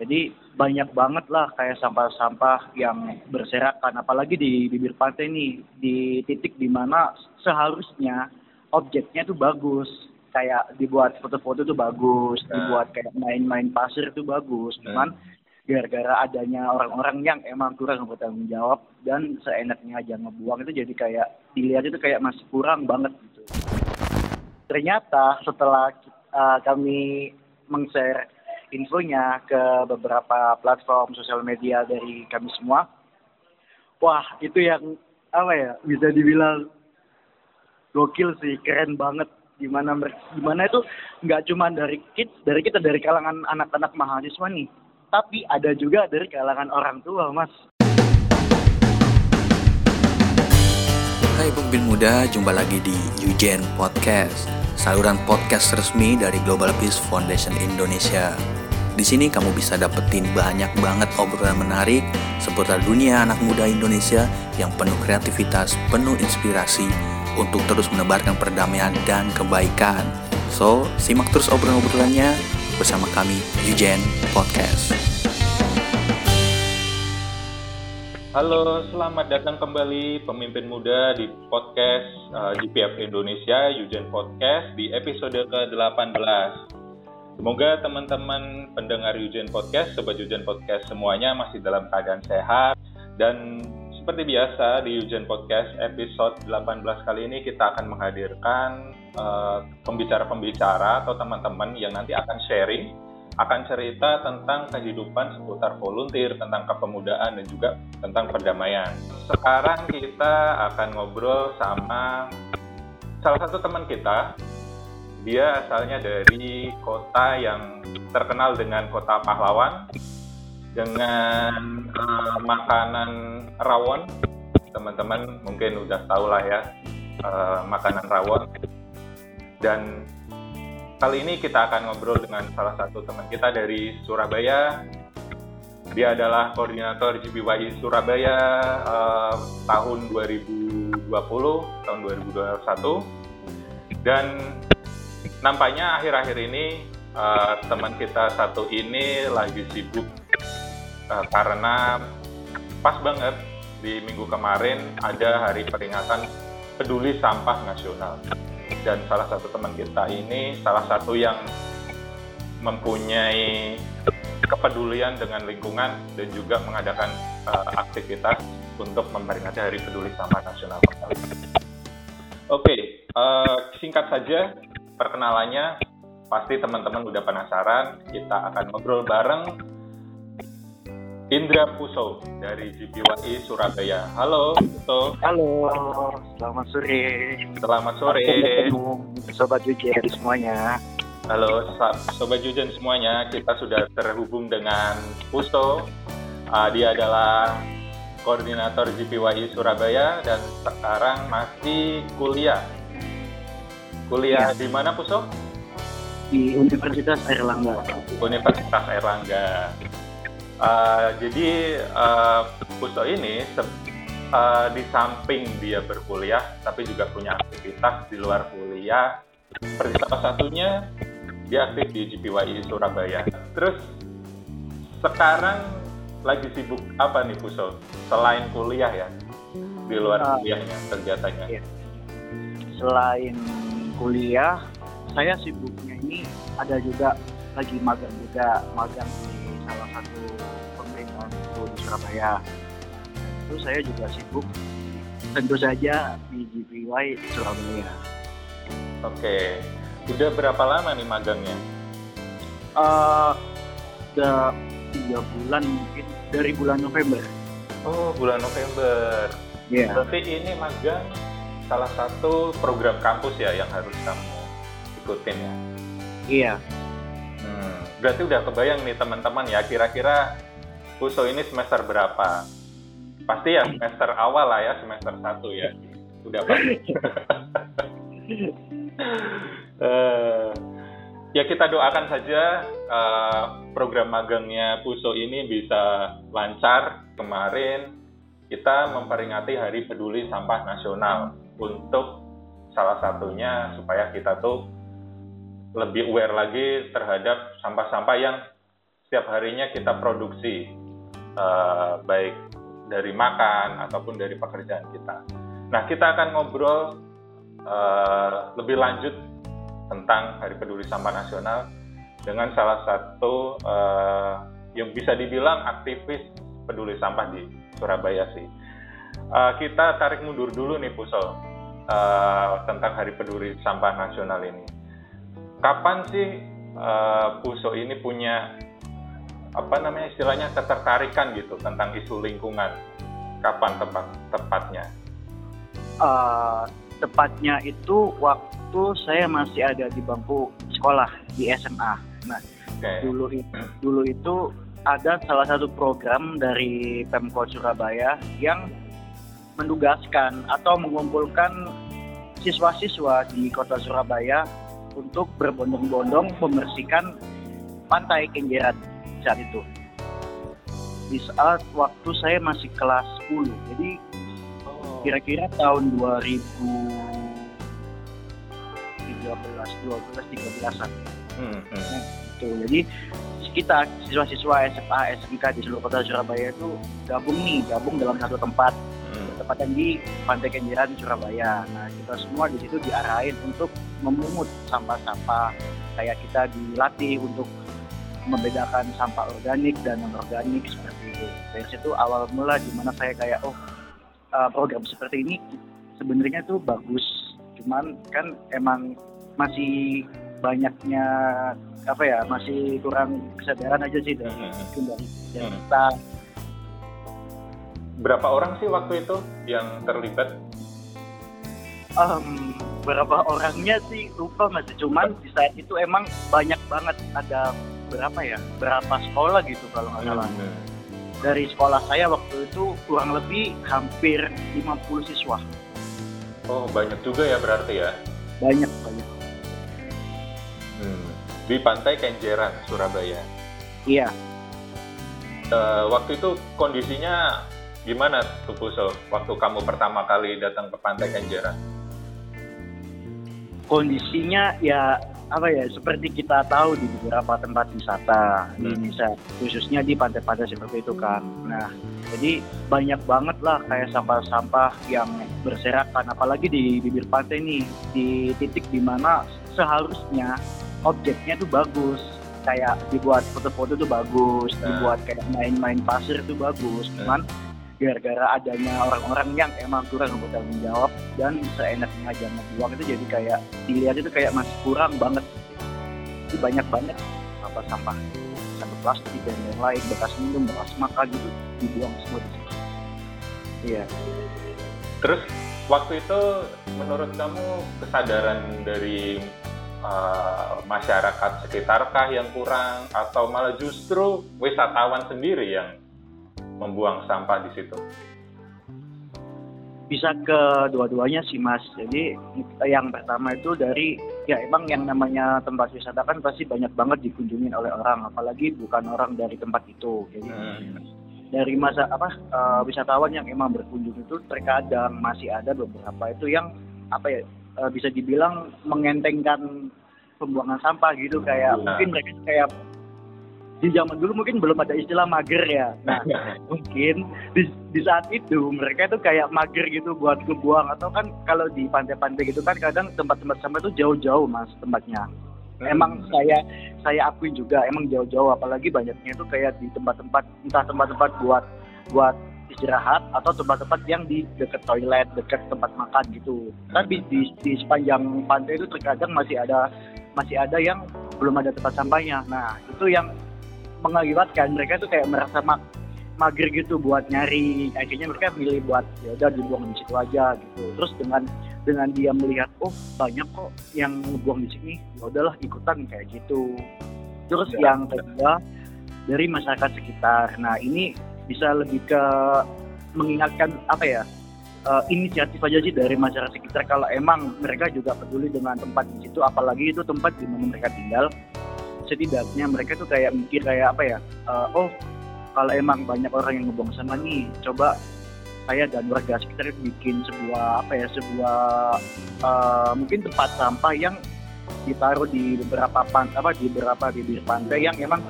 Jadi banyak banget lah kayak sampah-sampah yang berserakan, apalagi di bibir pantai nih, di titik di mana seharusnya objeknya tuh bagus, kayak dibuat foto-foto tuh bagus, Nah. dibuat kayak main-main pasir tuh bagus, cuman gara-gara adanya orang-orang yang emang kurang bertanggung jawab dan seenaknya aja ngebuang itu jadi kayak dilihat itu kayak masih kurang banget gitu. Ternyata setelah uh, kami meng-share infonya ke beberapa platform sosial media dari kami semua, wah itu yang apa ya bisa dibilang gokil sih, keren banget. Gimana gimana itu nggak cuma dari kids, dari kita dari kalangan anak-anak mahasiswa nih, tapi ada juga dari kalangan orang tua, Mas. Hai pemimpin muda, jumpa lagi di Eugen Podcast, saluran podcast resmi dari Global Peace Foundation Indonesia. Di sini kamu bisa dapetin banyak banget obrolan menarik seputar dunia anak muda Indonesia yang penuh kreativitas, penuh inspirasi untuk terus menebarkan perdamaian dan kebaikan. So, simak terus obrolan-obrolannya bersama kami Eugen Podcast. Halo, selamat datang kembali pemimpin muda di podcast uh, GPF Indonesia, Eugen Podcast di episode ke-18. Semoga teman-teman pendengar Eugen Podcast, Sobat Eugen Podcast semuanya masih dalam keadaan sehat. Dan seperti biasa di Eugen Podcast episode 18 kali ini kita akan menghadirkan uh, pembicara-pembicara atau teman-teman yang nanti akan sharing akan cerita tentang kehidupan seputar volunteer, tentang kepemudaan dan juga tentang perdamaian. Sekarang kita akan ngobrol sama salah satu teman kita. Dia asalnya dari kota yang terkenal dengan kota pahlawan dengan uh, makanan rawon. Teman-teman mungkin udah tahu lah ya uh, makanan rawon. Dan Kali ini kita akan ngobrol dengan salah satu teman kita dari Surabaya. Dia adalah koordinator GBYI Surabaya eh, tahun 2020, tahun 2021. Dan nampaknya akhir-akhir ini eh, teman kita satu ini lagi sibuk eh, karena pas banget di minggu kemarin ada hari peringatan peduli sampah nasional dan salah satu teman kita ini salah satu yang mempunyai kepedulian dengan lingkungan dan juga mengadakan uh, aktivitas untuk memperingati Hari Peduli Sampah Nasional. Oke, uh, singkat saja perkenalannya. Pasti teman-teman udah penasaran. Kita akan ngobrol bareng Indra Puso dari GPWI Surabaya. Halo, Puso. Halo, selamat sore. Selamat sore. Sobat UJR semuanya. Halo Sobat Jujen semuanya, kita sudah terhubung dengan Pusto. Uh, dia adalah koordinator GPWI Surabaya dan sekarang masih kuliah. Kuliah Ya. di mana Pusto? Di Universitas Airlangga. Universitas Airlangga. Uh, jadi uh, Pusto ini uh, di samping dia berkuliah, tapi juga punya aktivitas di luar kuliah. Seperti salah satunya dia aktif di GPWI Surabaya. Terus sekarang lagi sibuk apa nih Puso? Selain kuliah ya, di luar Ah. kuliahnya kegiatannya. Iya. Selain kuliah, saya sibuknya ini ada juga lagi magang juga, magang di salah satu pemerintahan itu di Surabaya. Itu saya juga sibuk tentu saja di GPY Surabaya. Oke, udah berapa lama nih magangnya? Eh, udah tiga bulan mungkin dari bulan November. Oh, bulan November. Iya. Berarti ini magang salah satu program kampus ya yang harus kamu ikutin ya. Iya. Hmm, berarti udah kebayang nih teman-teman ya kira-kira Puso ini semester berapa? Pasti ya semester awal lah ya, semester 1 ya. Udah pasti. Eh, ya kita doakan saja eh, program magangnya Puso ini bisa lancar. Kemarin kita memperingati Hari Peduli Sampah Nasional untuk salah satunya supaya kita tuh lebih aware lagi terhadap sampah-sampah yang setiap harinya kita produksi uh, baik dari makan ataupun dari pekerjaan kita. Nah, kita akan ngobrol uh, lebih lanjut tentang Hari Peduli Sampah Nasional dengan salah satu uh, yang bisa dibilang aktivis peduli sampah di Surabaya sih. Uh, kita tarik mundur dulu nih Pusol uh, tentang Hari Peduli Sampah Nasional ini. Kapan sih uh, Puso ini punya apa namanya istilahnya ketertarikan gitu tentang isu lingkungan? Kapan tepat tepatnya? Uh, tepatnya itu waktu saya masih ada di bangku sekolah di SMA. Nah, okay. dulu itu dulu itu ada salah satu program dari Pemkot Surabaya yang mendugaskan atau mengumpulkan siswa-siswa di kota Surabaya untuk berbondong-bondong membersihkan pantai Kenjeran saat itu. Di saat waktu saya masih kelas 10, jadi kira-kira tahun 2013, 12, 13-an. Hmm, hmm. Nah, itu. Jadi kita siswa-siswa SMA, SMK di seluruh kota Surabaya itu gabung nih, gabung dalam satu tempat bertepatan di Pantai Kenjeran Surabaya. Nah kita semua di situ diarahin untuk memungut sampah-sampah kayak kita dilatih untuk membedakan sampah organik dan non organik seperti itu. Dari situ awal mula di mana saya kayak oh uh, program seperti ini sebenarnya tuh bagus, cuman kan emang masih banyaknya apa ya masih kurang kesadaran aja sih dari hmm. dari, kita berapa orang sih waktu itu yang terlibat? Um, berapa orangnya sih? Lupa masih cuman di saat itu emang banyak banget. Ada berapa ya? Berapa sekolah gitu kalau nggak salah. Hmm. dari sekolah saya waktu itu kurang lebih hampir 50 siswa. Oh banyak juga ya berarti ya? Banyak banyak. Hmm. di pantai Kenjeran Surabaya. Iya. Uh, waktu itu kondisinya Gimana tuh Puso waktu kamu pertama kali datang ke Pantai Kenjeran? Kondisinya ya apa ya seperti kita tahu di beberapa tempat wisata di hmm. Indonesia khususnya di pantai-pantai seperti itu kan. Nah jadi banyak banget lah kayak sampah-sampah yang berserakan apalagi di bibir pantai nih di titik di mana seharusnya objeknya tuh bagus kayak dibuat foto-foto tuh bagus, nah. dibuat kayak main-main pasir tuh bagus, nah. cuman gara-gara adanya orang-orang yang emang kurang bertanggung jawab dan seenaknya aja ngebuang itu jadi kayak dilihat itu kayak masih kurang banget. Itu banyak banget sampah-sampah. Sampah plastik dan lain-lain bekas minum bekas makan gitu dibuang semua di iya. Terus waktu itu menurut kamu kesadaran dari uh, masyarakat sekitarkah yang kurang? Atau malah justru wisatawan sendiri yang membuang sampah di situ? Bisa ke dua-duanya sih mas. Jadi yang pertama itu dari ya emang yang namanya tempat wisata kan pasti banyak banget dikunjungi oleh orang, apalagi bukan orang dari tempat itu. Jadi hmm. dari masa apa uh, wisatawan yang emang berkunjung itu terkadang masih ada beberapa itu yang apa ya uh, bisa dibilang mengentengkan pembuangan sampah gitu kayak nah. mungkin mereka kayak di zaman dulu mungkin belum ada istilah mager ya. Nah, mungkin di, di saat itu mereka itu kayak mager gitu buat ngebuang atau kan kalau di pantai-pantai gitu kan kadang tempat-tempat sampah itu jauh-jauh mas tempatnya. Hmm. Emang saya saya akui juga emang jauh-jauh apalagi banyaknya itu kayak di tempat-tempat entah tempat-tempat buat buat istirahat atau tempat-tempat yang di dekat toilet, dekat tempat makan gitu. Tapi di, di sepanjang pantai itu terkadang masih ada masih ada yang belum ada tempat sampahnya. Nah, itu yang mengakibatkan. Mereka tuh kayak merasa mak mager gitu buat nyari. Akhirnya mereka milih buat ya udah dibuang di situ aja gitu. Terus dengan dengan dia melihat oh banyak kok yang ngebuang di sini. Ya udahlah ikutan kayak gitu. Terus ya. yang kedua dari masyarakat sekitar. Nah ini bisa lebih ke mengingatkan apa ya uh, inisiatif aja sih dari masyarakat sekitar. Kalau emang mereka juga peduli dengan tempat di situ apalagi itu tempat di mana mereka tinggal setidaknya mereka tuh kayak mikir kayak apa ya uh, oh kalau emang banyak orang yang ngebuang sampah nih coba saya dan warga sekitar bikin sebuah apa ya sebuah uh, mungkin tempat sampah yang ditaruh di beberapa pan apa di beberapa bibir pantai yang emang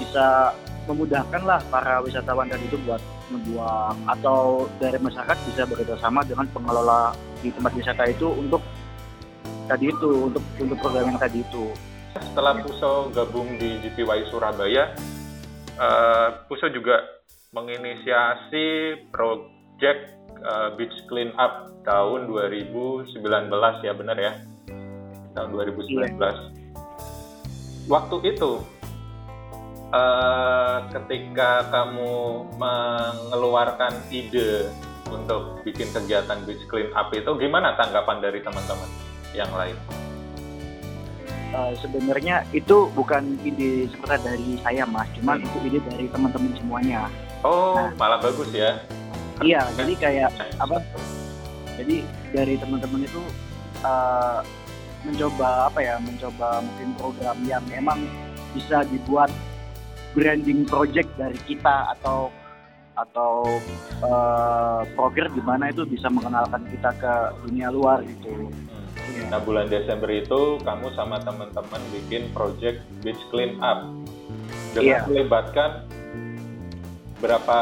bisa memudahkan lah para wisatawan tadi itu buat membuang atau dari masyarakat bisa bekerja sama dengan pengelola di tempat wisata itu untuk tadi itu untuk untuk program yang tadi itu. Setelah Puso gabung di GPY Surabaya, uh, Puso juga menginisiasi project uh, Beach Clean Up tahun 2019 ya benar ya tahun 2019. Iya. Waktu itu uh, ketika kamu mengeluarkan ide untuk bikin kegiatan beach clean up itu gimana tanggapan dari teman-teman yang lain? Uh, sebenarnya itu bukan ide sebenarnya dari saya mas, cuman hmm. itu ide dari teman-teman semuanya. Oh, nah, malah bagus ya? Iya, jadi kayak apa? Jadi dari teman-teman itu uh, mencoba apa ya? Mencoba mungkin program yang memang bisa dibuat branding project dari kita atau atau uh, program di mana itu bisa mengenalkan kita ke dunia luar gitu. Ya. Nah bulan Desember itu kamu sama teman-teman bikin project beach clean up dengan yeah. melibatkan berapa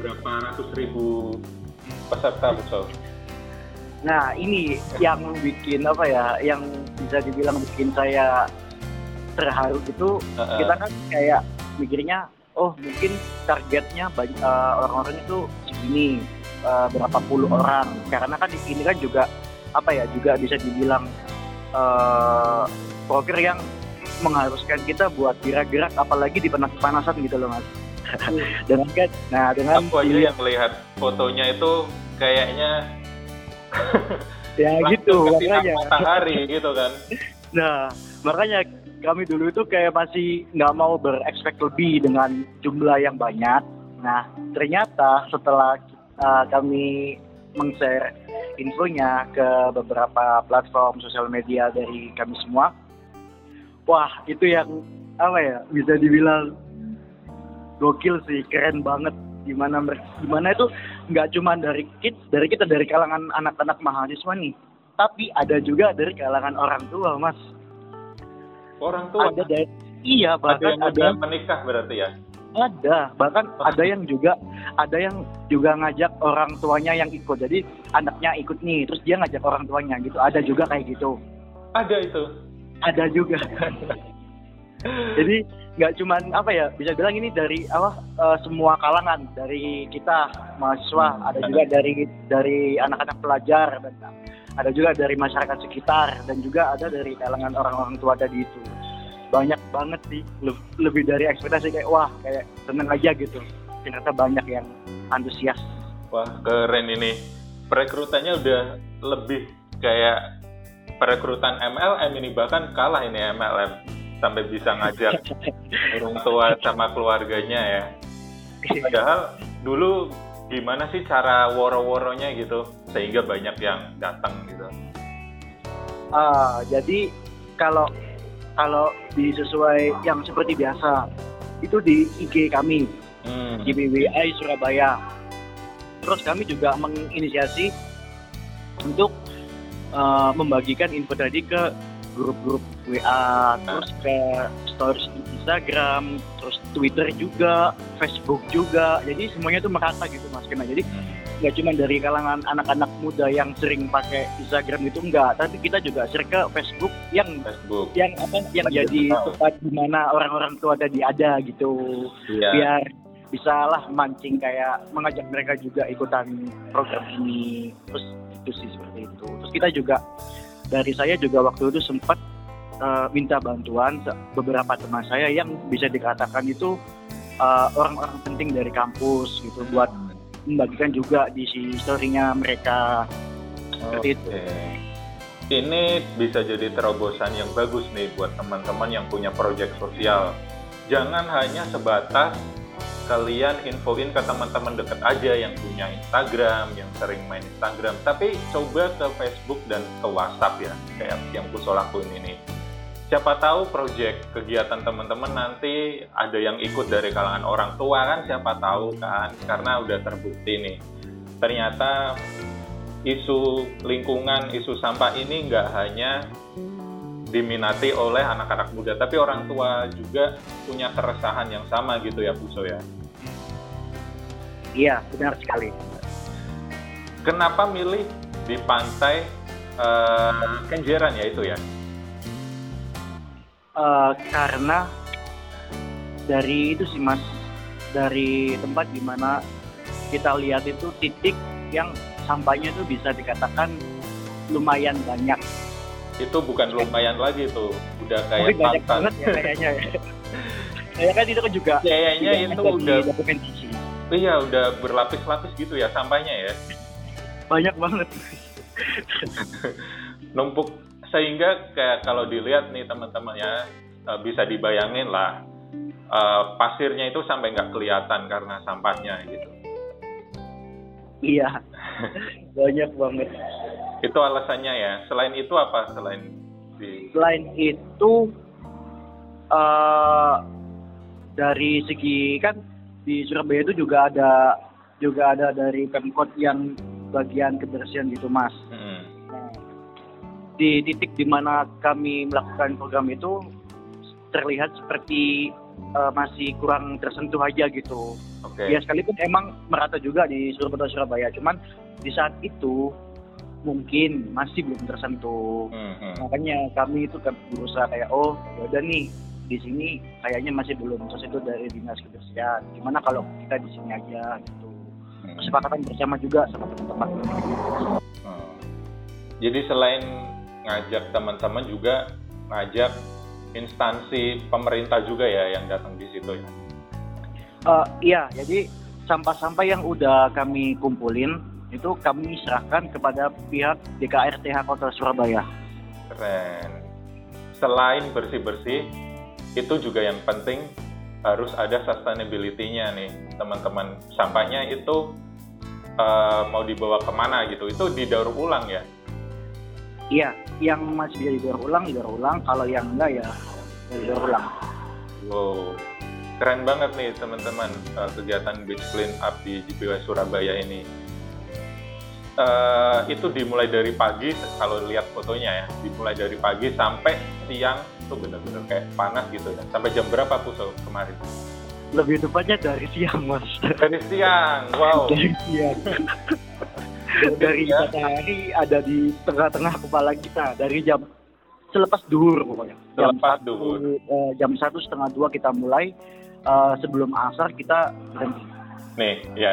berapa ratus ribu peserta besok. Nah ini yang bikin apa ya, yang bisa dibilang bikin saya terharu itu uh -uh. kita kan kayak mikirnya oh mungkin targetnya banyak uh, orang-orang itu segini uh, berapa puluh orang karena kan di sini kan juga apa ya juga bisa dibilang uh, poker yang mengharuskan kita buat gerak-gerak apalagi di panas-panasan gitu loh mas iya. dengan kan nah dengan aku aja yang melihat fotonya itu kayaknya ya gitu makanya matahari gitu kan nah makanya kami dulu itu kayak masih nggak mau berekspek lebih dengan jumlah yang banyak. Nah, ternyata setelah uh, kami meng-share infonya ke beberapa platform sosial media dari kami semua, wah itu yang apa ya bisa dibilang gokil sih, keren banget. Gimana gimana itu nggak cuma dari kids, dari kita dari kalangan anak-anak mahasiswa nih, tapi ada juga dari kalangan orang tua, mas. Orang tua? Ada dari iya bahkan ada yang ada menikah berarti ya ada. Bahkan ada yang juga ada yang juga ngajak orang tuanya yang ikut. Jadi anaknya ikut nih terus dia ngajak orang tuanya gitu. Ada juga kayak gitu. Ada itu. Ada juga. Jadi nggak cuman apa ya bisa bilang ini dari apa uh, semua kalangan. Dari kita mahasiswa hmm. ada juga dari dari anak-anak pelajar dan ada juga dari masyarakat sekitar dan juga ada dari kalangan orang-orang tua tadi itu banyak banget sih. Lebih dari ekspektasi kayak wah kayak seneng aja gitu. Ternyata banyak yang antusias. Wah keren ini. Perekrutannya udah lebih kayak perekrutan MLM ini bahkan kalah ini MLM sampai bisa ngajak orang tua sama keluarganya ya. Padahal dulu gimana sih cara woro-woronya gitu sehingga banyak yang datang gitu. Uh, jadi kalau kalau di sesuai yang seperti biasa itu di IG kami hmm. GBWI Surabaya. Terus kami juga menginisiasi untuk uh, membagikan info tadi ke grup-grup WA terus ke stories Instagram terus Twitter juga Facebook juga. Jadi semuanya itu merata gitu mas Kena. Jadi nggak cuma dari kalangan anak-anak muda yang sering pakai Instagram itu enggak tapi kita juga share ke Facebook yang Facebook. yang apa yang Lagi jadi tempat di mana orang-orang tua tadi ada gitu. Iya. biar bisa lah mancing kayak mengajak mereka juga ikutan program ini. Terus itu sih seperti itu. Terus kita juga dari saya juga waktu itu sempat uh, minta bantuan beberapa teman saya yang bisa dikatakan itu uh, orang-orang penting dari kampus gitu buat membagikan juga di story-nya mereka seperti itu. Ini bisa jadi terobosan yang bagus nih buat teman-teman yang punya proyek sosial. Jangan hanya sebatas kalian infoin ke teman-teman deket aja yang punya Instagram, yang sering main Instagram, tapi coba ke Facebook dan ke WhatsApp ya, kayak yang lakuin ini. Siapa tahu project kegiatan teman-teman nanti ada yang ikut dari kalangan orang tua kan, siapa tahu kan, karena udah terbukti nih. Ternyata isu lingkungan, isu sampah ini nggak hanya diminati oleh anak-anak muda, tapi orang tua juga punya keresahan yang sama gitu ya, Puso ya. Iya, benar sekali. Kenapa milih di pantai uh, Kenjeran ya itu ya? Uh, karena dari itu sih mas, dari tempat di mana kita lihat itu titik yang sampahnya itu bisa dikatakan lumayan banyak. Itu bukan lumayan lagi tuh udah kayak Mungkin banyak banget ya kayaknya ya. Kan itu kan juga kayaknya itu udah dokumentasi iya udah berlapis-lapis gitu ya sampahnya ya. Banyak banget. Numpuk sehingga kayak kalau dilihat nih teman-teman ya eh, bisa dibayangin lah uh, pasirnya itu sampai nggak kelihatan karena sampahnya gitu iya banyak banget itu alasannya ya. Selain itu apa selain di... Selain itu uh, dari segi kan di Surabaya itu juga ada juga ada dari Pemkot yang bagian kebersihan gitu Mas. Hmm. Di titik di mana kami melakukan program itu terlihat seperti uh, masih kurang tersentuh aja gitu. Okay. Ya sekalipun emang merata juga di seluruh kota Surabaya, cuman di saat itu mungkin masih belum tersentuh. Hmm, hmm. Makanya kami itu kan berusaha kayak oh ya udah nih di sini kayaknya masih belum tersentuh dari dinas kebersihan. Gimana kalau kita di sini aja gitu. Hmm. Kesepakatan bersama juga sama teman-teman. Hmm. Jadi selain ngajak teman-teman juga ngajak instansi pemerintah juga ya yang datang di situ ya. Uh, iya, jadi sampah-sampah yang udah kami kumpulin itu kami serahkan kepada pihak DKRTH Kota Surabaya. Keren. Selain bersih-bersih, itu juga yang penting harus ada sustainability-nya nih, teman-teman. Sampahnya itu uh, mau dibawa ke mana gitu, itu didaur ulang ya? Iya, yang masih bisa didaur ulang, didaur ulang. Kalau yang enggak ya didaur ulang. Wow, keren banget nih teman-teman uh, kegiatan Beach Clean Up di JPW Surabaya ini. Uh, itu dimulai dari pagi kalau lihat fotonya ya dimulai dari pagi sampai siang itu benar-benar kayak panas gitu ya. Sampai jam berapa puso kemarin? Lebih tepatnya dari siang mas. Dari siang wow. Dari siang dari matahari ada di tengah-tengah kepala kita dari jam selepas duhur pokoknya. Jam satu uh, jam satu setengah dua kita mulai uh, sebelum asar kita berhenti. Nih ya.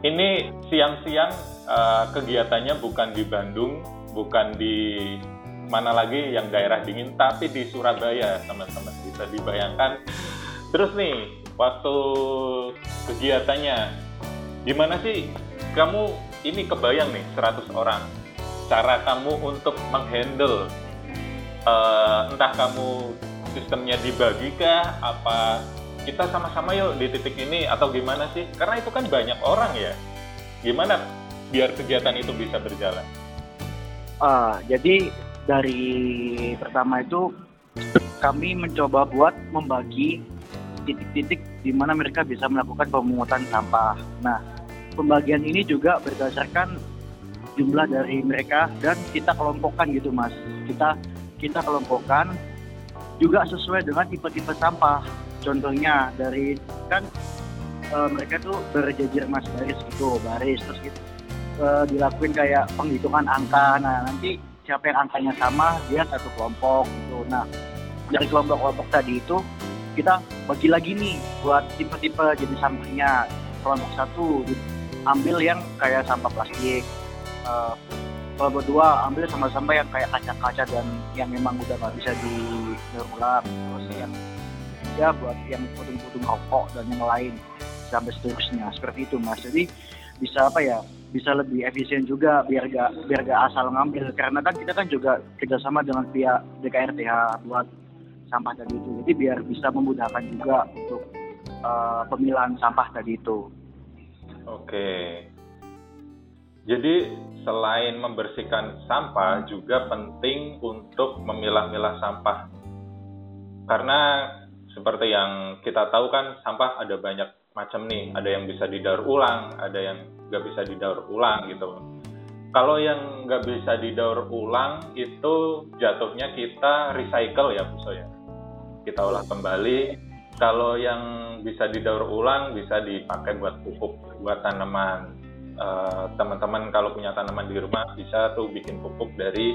Ini siang-siang uh, kegiatannya bukan di Bandung, bukan di mana lagi yang daerah dingin, tapi di Surabaya, teman-teman. Bisa dibayangkan. Terus nih, waktu kegiatannya, gimana sih? Kamu ini kebayang nih 100 orang, cara kamu untuk menghandle, uh, entah kamu sistemnya dibagi kah, apa kita sama-sama yuk di titik ini atau gimana sih? Karena itu kan banyak orang ya. Gimana biar kegiatan itu bisa berjalan? Uh, jadi dari pertama itu kami mencoba buat membagi titik-titik di mana mereka bisa melakukan pemungutan sampah. Nah, pembagian ini juga berdasarkan jumlah dari mereka dan kita kelompokkan gitu, Mas. Kita kita kelompokkan juga sesuai dengan tipe-tipe sampah. Contohnya dari kan e, mereka tuh berjejer mas baris gitu, baris terus gitu uh, dilakuin kayak penghitungan angka. Nah, nanti siapa yang angkanya sama, dia satu kelompok gitu. Nah, dari kelompok-kelompok tadi itu kita bagi lagi nih buat tipe-tipe jenis sampahnya. Kelompok satu ambil yang kayak sampah plastik. Uh, kelompok dua ambil sampah-sampah yang kayak kaca-kaca dan yang memang udah nggak bisa diulang. Terus yang ya buat yang putung-putung rokok dan yang lain sampai seterusnya seperti itu mas jadi bisa apa ya bisa lebih efisien juga biar gak biar gak asal ngambil karena kan kita kan juga kerjasama dengan pihak DKRTH buat sampah tadi itu jadi biar bisa memudahkan juga untuk uh, pemilahan sampah tadi itu. Oke. Jadi selain membersihkan sampah juga penting untuk memilah-milah sampah. Karena seperti yang kita tahu kan sampah ada banyak macam nih ada yang bisa didaur ulang ada yang nggak bisa didaur ulang gitu kalau yang nggak bisa didaur ulang itu jatuhnya kita recycle ya Puso ya. Kita olah kembali. Kalau yang bisa didaur ulang bisa dipakai buat pupuk buat tanaman. Uh, teman-teman kalau punya tanaman di rumah bisa tuh bikin pupuk dari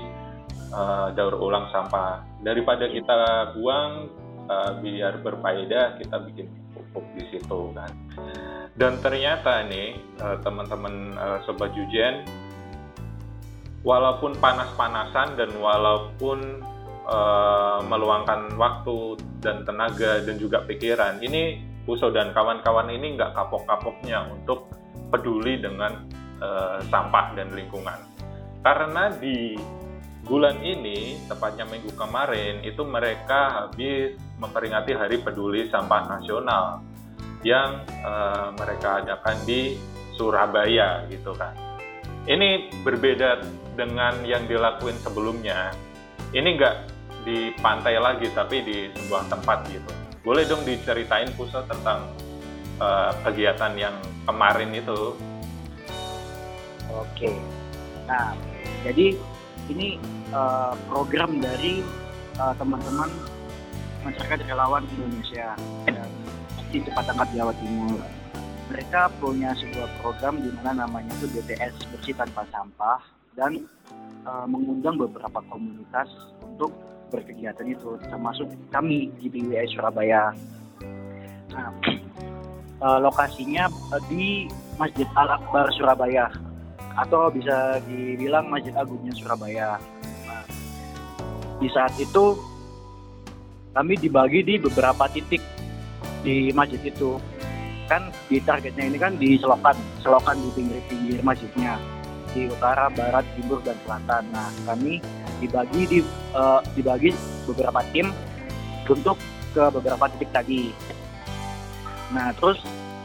uh, daur ulang sampah. Daripada kita buang uh, biar berfaedah kita bikin pupuk di situ kan. Dan ternyata nih uh, teman-teman uh, sobat Jujen walaupun panas-panasan dan walaupun uh, meluangkan waktu dan tenaga dan juga pikiran, ini Puso dan kawan-kawan ini nggak kapok-kapoknya untuk peduli dengan uh, sampah dan lingkungan. Karena di bulan ini, tepatnya minggu kemarin, itu mereka habis memperingati Hari Peduli Sampah Nasional yang uh, mereka adakan di Surabaya gitu kan. Ini berbeda dengan yang dilakuin sebelumnya. Ini nggak di pantai lagi, tapi di sebuah tempat gitu. Boleh dong diceritain pusat tentang uh, kegiatan yang kemarin itu? Oke. Nah, jadi ini uh, program dari uh, teman-teman masyarakat relawan Indonesia dan di Cepat Angkat Jawa Timur mereka punya sebuah program di mana namanya itu BTS bersih tanpa sampah dan uh, mengundang beberapa komunitas untuk berkegiatan itu termasuk kami di PWI Surabaya. Nah, uh, lokasinya di Masjid Al Akbar Surabaya atau bisa dibilang Masjid Agungnya Surabaya. Nah, di saat itu kami dibagi di beberapa titik di masjid itu kan di targetnya ini kan di selokan selokan di pinggir-pinggir masjidnya di utara, barat, timur dan selatan. Nah kami dibagi di uh, dibagi beberapa tim untuk ke beberapa titik tadi. Nah terus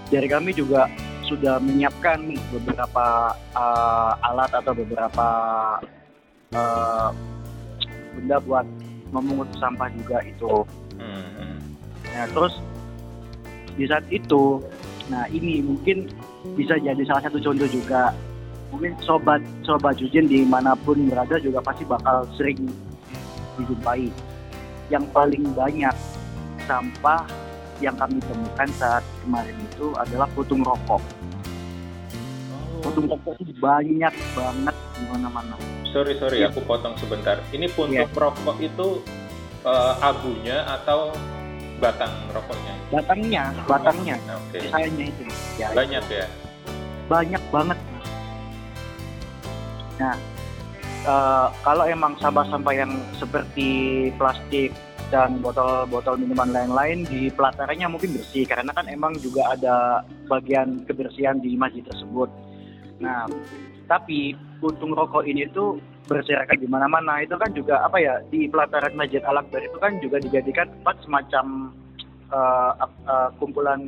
dari kami juga sudah menyiapkan nih beberapa uh, alat atau beberapa uh, benda buat memungut sampah juga itu. Hmm. Nah terus di saat itu nah ini mungkin bisa jadi salah satu contoh juga mungkin sobat sobat Jujin di mana pun berada juga pasti bakal sering dijumpai yang paling banyak sampah yang kami temukan saat kemarin itu adalah putung rokok. Putung rokok itu banyak banget di mana-mana. Sorry sorry, ya. aku potong sebentar. Ini puntung ya. rokok itu uh, abunya atau batang rokoknya? Batangnya, batangnya. Oke. Okay. Sayangnya itu. Ya, Banyak itu. ya? Banyak banget. Nah, uh, kalau emang sampah-sampah yang seperti plastik dan botol-botol minuman lain-lain di pelatarannya mungkin bersih karena kan emang juga ada bagian kebersihan di masjid tersebut. Nah, tapi puntung rokok ini tuh berserakan di mana-mana itu kan juga apa ya di pelataran Masjid Al Akbar itu kan juga dijadikan tempat semacam uh, uh, kumpulan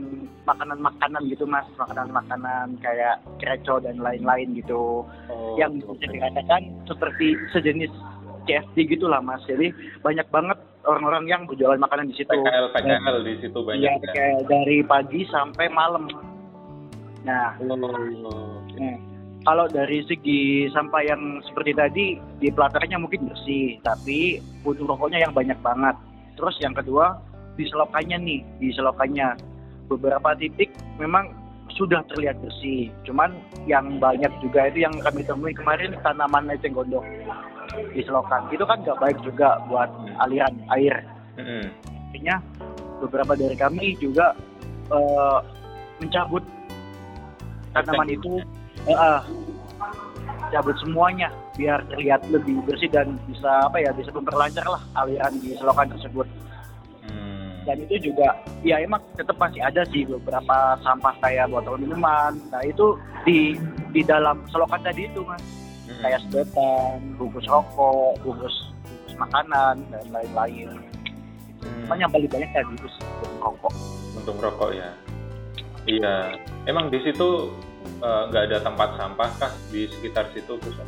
makanan-makanan gitu mas makanan-makanan kayak kreco dan lain-lain gitu oh, yang bisa dikatakan seperti sejenis CFD gitulah mas jadi banyak banget orang-orang yang berjualan makanan di situ PKL PKL di situ banyak ya, ya. dari pagi sampai malam nah oh. nah kalau dari segi sampah yang seperti tadi di pelatarannya mungkin bersih, tapi butuh rokoknya yang banyak banget. Terus yang kedua di selokannya nih, di selokannya beberapa titik memang sudah terlihat bersih. Cuman yang banyak juga itu yang kami temui kemarin tanaman eceng gondok di selokan. Itu kan nggak baik juga buat aliran air. Akhirnya beberapa dari kami juga uh, mencabut tanaman itu uh, cabut semuanya biar terlihat lebih bersih dan bisa apa ya bisa memperlancar lah aliran di selokan tersebut hmm. Dan itu juga ya emang tetap masih ada sih beberapa sampah kayak botol minuman. Nah itu di di dalam selokan tadi itu mas. Hmm. kayak sedotan bungkus rokok bungkus bungkus makanan dan lain-lain. Hmm. yang paling banyak tadi itu rokok. Untuk rokok ya. Iya. Emang di situ Eh, nggak uh, ada tempat sampah kah di sekitar situ pusat?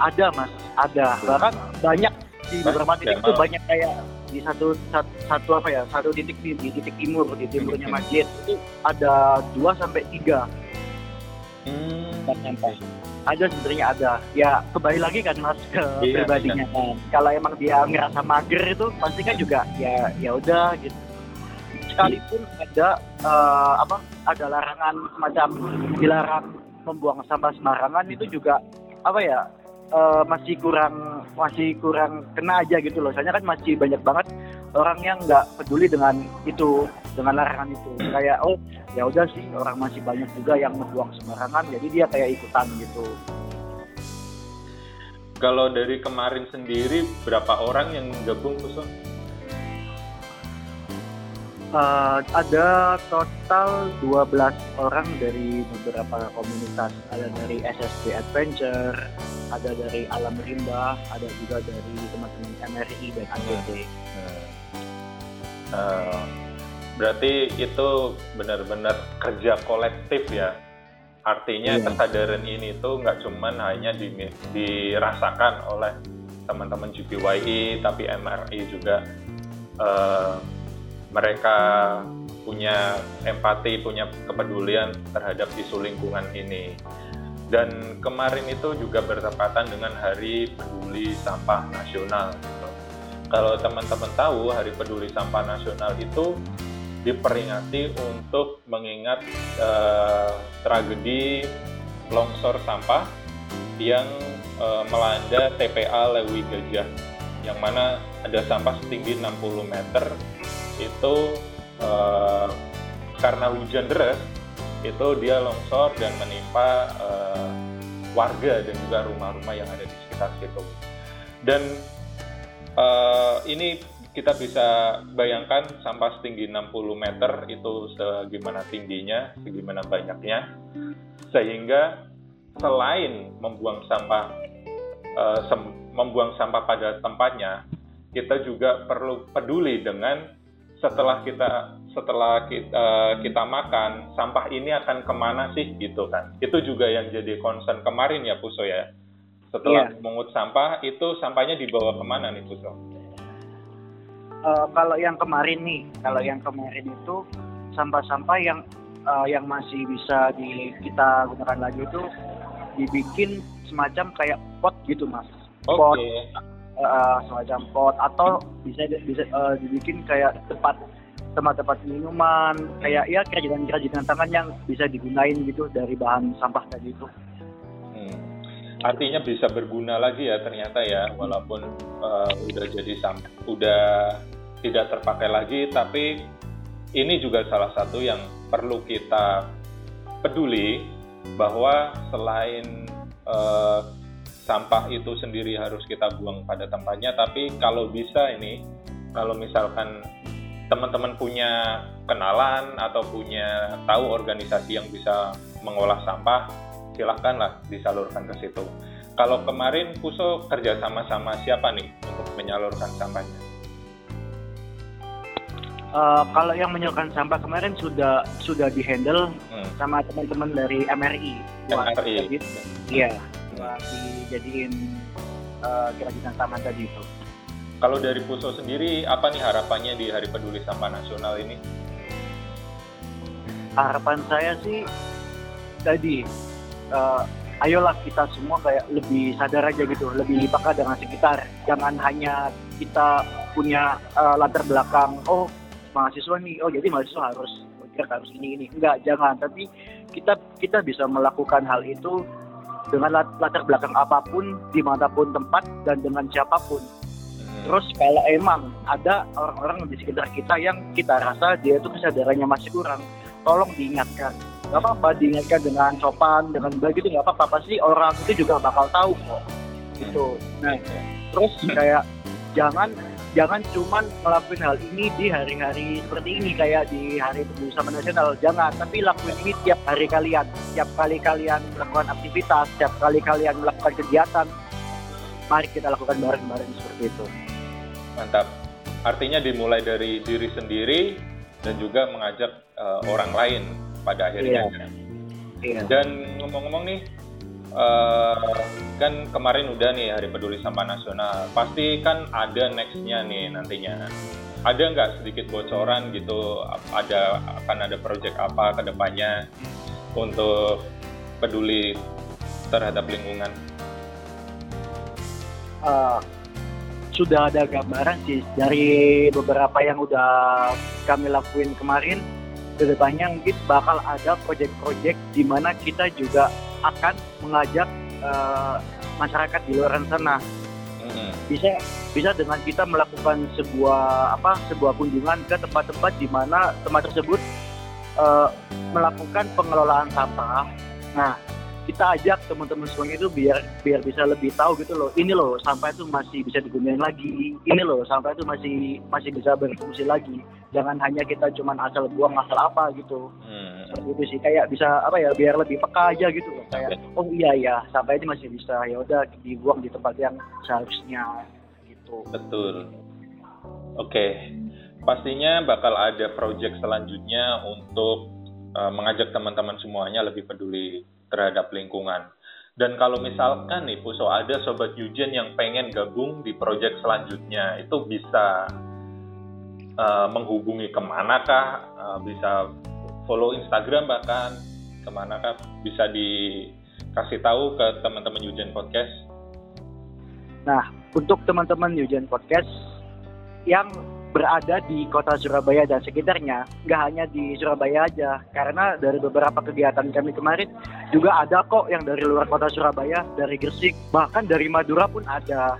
Ada mas, ada. Bahkan banyak di beberapa titik itu banyak kayak di satu, satu satu apa ya satu titik di, di titik timur di timurnya masjid itu ada dua sampai tiga. Hmm. sampah. ada sebenarnya ada. Ya kembali lagi kan mas ke Iya, pribadinya. kan kalau emang dia ngerasa mager itu pasti kan juga ya ya udah gitu. Sekalipun ada eh, apa ada larangan semacam dilarang membuang sampah sembarangan itu juga apa ya eh, masih kurang masih kurang kena aja gitu loh. Soalnya kan masih banyak banget orang yang nggak peduli dengan itu dengan larangan itu. Kayak oh ya udah sih orang masih banyak juga yang membuang sembarangan jadi dia kayak ikutan gitu. Kalau dari kemarin sendiri berapa orang yang gabung Puso? Eh, ada total 12 orang dari beberapa komunitas. Ada dari SSB Adventure ada dari Alam Rimba ada juga dari teman-teman MRI dan ABT Eh, berarti itu benar-benar kerja kolektif ya. Artinya Iya. kesadaran ini tuh nggak cuman hanya di- dirasakan oleh teman-teman GPYI, tapi MRI juga. Eh, mereka punya empati, punya kepedulian terhadap isu lingkungan ini. Dan kemarin itu juga bertepatan dengan Hari Peduli Sampah Nasional. gitu. Kalau teman-teman tahu, Hari Peduli Sampah Nasional itu diperingati untuk mengingat eh, tragedi longsor sampah yang eh, melanda TPA Lewi Gajah, yang mana ada sampah setinggi 60 meter itu eh, karena hujan deras itu dia longsor dan menimpa eh, warga dan juga rumah-rumah yang ada di sekitar situ. Dan eh, ini kita bisa bayangkan sampah setinggi 60 meter itu segimana tingginya, segimana banyaknya, sehingga selain membuang sampah membuang sampah pada tempatnya, kita juga perlu peduli dengan setelah kita setelah kita, kita makan sampah ini akan ke mana sih gitu kan. Itu juga yang jadi concern kemarin ya Puso ya. Setelah Iya. mengut sampah itu sampahnya dibawa ke mana nih Puso? Eh, kalau yang kemarin nih, kalau yang kemarin itu sampah-sampah yang eh, yang masih bisa di kita gunakan lagi itu dibikin semacam kayak pot gitu mas, Oke, pot eh, semacam pot atau bisa bisa eh, dibikin kayak tempat tempat-tempat minuman kayak ya kerajinan-kerajinan tangan yang bisa digunain gitu dari bahan sampah tadi itu. Hmm. Artinya bisa berguna lagi ya ternyata ya, walaupun uh, udah jadi sam, udah tidak terpakai lagi, tapi ini juga salah satu yang perlu kita peduli bahwa selain uh, sampah itu sendiri harus kita buang pada tempatnya, tapi kalau bisa ini, kalau misalkan teman-teman punya kenalan atau punya tahu organisasi yang bisa mengolah sampah, silahkanlah disalurkan ke situ. Kalau kemarin Puso kerja sama-sama siapa nih untuk menyalurkan sampahnya? Eh, kalau yang menyalurkan sampah kemarin sudah sudah dihandle Hmm. sama teman-teman dari MRI. MRI. Iya, buat dijadiin eh, kerajinan tangan tadi itu. Kalau dari Puso sendiri, apa nih harapannya di Hari Peduli Sampah Nasional ini? Harapan saya sih tadi, eh, ayolah kita semua kayak lebih sadar aja gitu, lebih peka dengan sekitar. Jangan hanya kita punya eh, latar belakang, oh mahasiswa nih, oh jadi mahasiswa harus harus ini ini. Enggak, jangan. Tapi kita kita bisa melakukan hal itu dengan lat- latar belakang apa pun, di mana pun tempat dan dengan siapa pun. Hmm. Terus kalau emang ada orang-orang di sekitar kita yang kita rasa dia itu kesadarannya masih kurang, tolong diingatkan. Gak apa-apa diingatkan dengan sopan, dengan baik itu gak apa-apa. Pasti orang itu juga bakal tahu kok. Gitu. Nah, terus kayak jangan jangan cuman ngelakuin hal ini di hari-hari seperti ini kayak di hari sampah nasional. Jangan tapi lakuin ini tiap hari kalian. Tiap kali kalian melakukan aktivitas tiap kali kalian melakukan kegiatan mari kita lakukan bareng-bareng seperti itu. Mantap. Artinya dimulai dari diri sendiri dan juga mengajak eh, orang lain pada akhirnya. iya. Dan ngomong-ngomong nih, eh, kan kemarin udah nih Hari Peduli Sampah Nasional. Pasti kan ada next-nya nih nantinya. Ada nggak sedikit bocoran gitu? Ada akan ada project apa ke depannya untuk peduli terhadap lingkungan? Uh, sudah ada gambaran sih dari beberapa yang udah kami lakuin kemarin ke depannya mungkin bakal ada proyek-proyek di mana kita juga akan mengajak uh, masyarakat di luar sana hmm. bisa bisa dengan kita melakukan sebuah apa sebuah kunjungan ke tempat-tempat di mana tempat tersebut uh, melakukan pengelolaan sampah nah kita ajak teman-teman semuanya itu biar biar bisa lebih tahu gitu loh. Ini loh sampah itu masih bisa digunakan lagi. Ini loh sampah itu masih masih bisa berfungsi lagi. Jangan hanya kita cuma asal buang asal apa gitu. Hmm. seperti itu sih kayak bisa apa ya biar lebih peka aja gitu loh. Kayak oh iya ya sampah ini masih bisa ya udah dibuang di tempat yang seharusnya gitu. Betul. Oke. Okay. pastinya bakal ada project selanjutnya untuk uh, mengajak teman-teman semuanya lebih peduli terhadap lingkungan. Dan kalau misalkan nih Puso ada sobat Yujen yang pengen gabung di proyek selanjutnya, itu bisa uh, menghubungi ke mana kah? Uh, bisa follow Instagram bahkan ke mana kah? Bisa dikasih tahu ke teman-teman Yujen Podcast. Nah, untuk teman-teman Yujen Podcast yang berada di kota Surabaya dan sekitarnya, nggak hanya di Surabaya aja, karena dari beberapa kegiatan kami kemarin juga ada kok yang dari luar kota Surabaya, dari Gresik, bahkan dari Madura pun ada,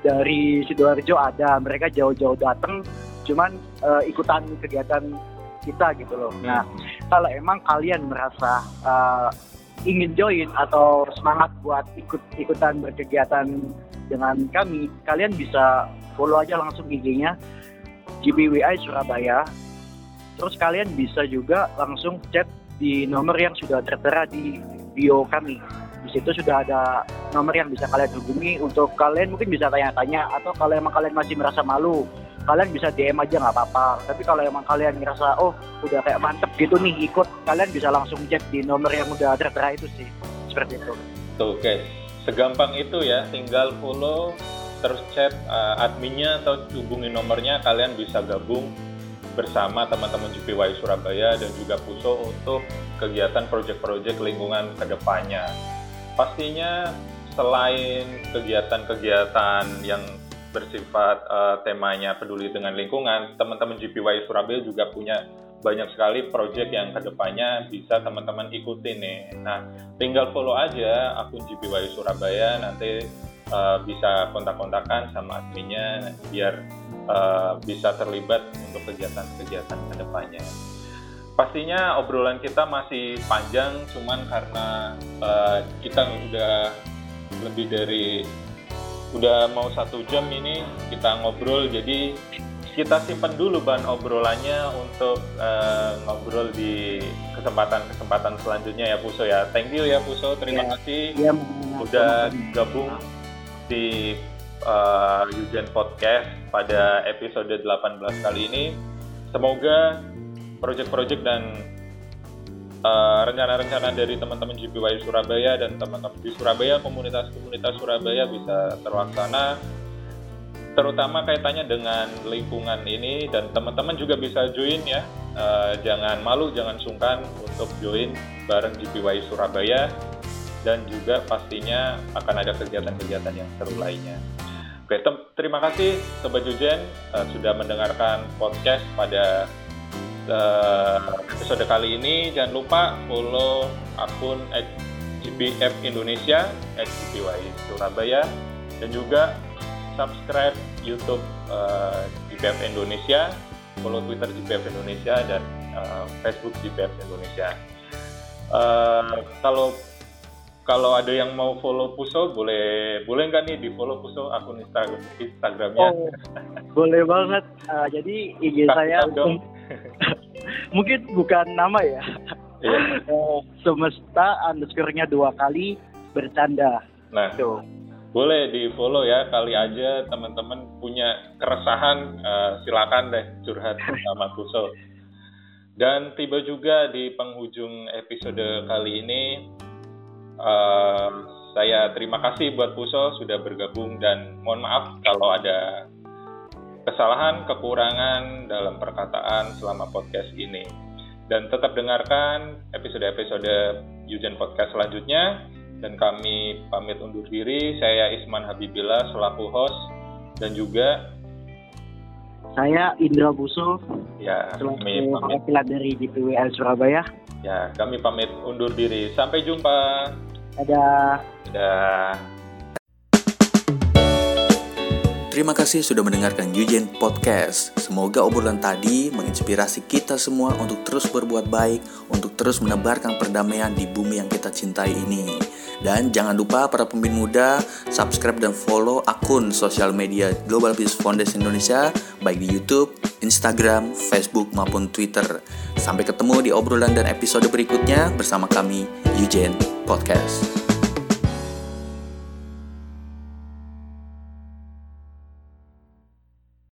dari sidoarjo ada, mereka jauh-jauh datang, cuman uh, ikutan kegiatan kita gitu loh. Nah, kalau emang kalian merasa uh, ingin join atau semangat buat ikut ikutan berkegiatan dengan kami, kalian bisa follow aja langsung IG-nya GPWI Surabaya. Terus kalian bisa juga langsung chat di nomor yang sudah tertera di bio kami. Di situ sudah ada nomor yang bisa kalian hubungi untuk kalian mungkin bisa tanya-tanya atau kalau emang kalian masih merasa malu, kalian bisa DM aja nggak apa-apa. Tapi kalau emang kalian ngerasa oh udah kayak mantep gitu nih ikut, kalian bisa langsung chat di nomor yang udah tertera itu sih. Seperti itu. Tuh guys, segampang itu ya, tinggal follow terus chat uh, adminnya atau hubungi nomornya kalian bisa gabung bersama teman-teman GPY Surabaya dan juga Puso untuk kegiatan proyek-proyek lingkungan ke depannya. Pastinya selain kegiatan-kegiatan yang bersifat uh, temanya peduli dengan lingkungan, teman-teman GPY Surabaya juga punya banyak sekali proyek yang ke depannya bisa teman-teman ikuti nih. Nah, tinggal follow aja akun GPY Surabaya, nanti uh, bisa kontak-kontakan sama adminnya biar uh, bisa terlibat untuk kegiatan-kegiatan ke depannya. Pastinya obrolan kita masih panjang, cuman karena uh, kita udah lebih dari udah mau satu jam ini kita ngobrol, jadi kita simpan dulu bahan obrolannya untuk uh, ngobrol di kesempatan-kesempatan selanjutnya ya Puso ya. Thank you ya Puso, terima ya, kasih. Ya, udah gabung di uh, Podcast pada episode 18 kali ini. Semoga proyek-proyek dan uh, rencana-rencana dari teman-teman GPY Surabaya dan teman-teman di Surabaya, komunitas-komunitas Surabaya bisa terlaksana terutama kaitannya dengan lingkungan ini dan teman-teman juga bisa join ya. Uh, jangan malu, jangan sungkan untuk join bareng GPY Surabaya dan juga pastinya akan ada kegiatan-kegiatan yang seru lainnya. Oke, terima kasih Sobat Jujen uh, sudah mendengarkan podcast pada uh, episode kali ini. Jangan lupa follow akun GPF Indonesia, GPY Surabaya, dan juga subscribe YouTube uh, eh, GPF Indonesia, follow Twitter GPF Indonesia, dan uh, Facebook GPF Indonesia. Uh, kalau kalau ada yang mau follow Puso boleh boleh nggak nih di follow Puso akun Instagram Instagramnya? Oh, boleh banget. Uh, jadi IG Kasih saya dong. mungkin bukan nama ya. Yeah. uh, semesta underscore-nya dua kali bercanda. Nah, Tuh. boleh di follow ya. Kali aja teman-teman punya keresahan, uh, silakan deh curhat sama Puso. Dan tiba juga di penghujung episode kali ini Uh, saya terima kasih buat Puso sudah bergabung dan mohon maaf kalau ada kesalahan, kekurangan dalam perkataan selama podcast ini. Dan tetap dengarkan episode-episode Yujen Podcast selanjutnya dan kami pamit undur diri. Saya Isman Habibillah selaku host dan juga saya Indra Buso ya kami pamit dari GPWL Surabaya. ya kami pamit undur diri. Sampai jumpa. Ada Dadah. Terima kasih sudah mendengarkan Yujen Podcast. Semoga obrolan tadi menginspirasi kita semua untuk terus berbuat baik, untuk terus menebarkan perdamaian di bumi yang kita cintai ini. Dan jangan lupa para pemimpin muda, subscribe dan follow akun sosial media Global Peace Foundation Indonesia, baik di YouTube, Instagram, Facebook, maupun Twitter. Sampai ketemu di obrolan dan episode berikutnya bersama kami, Yujen Podcast.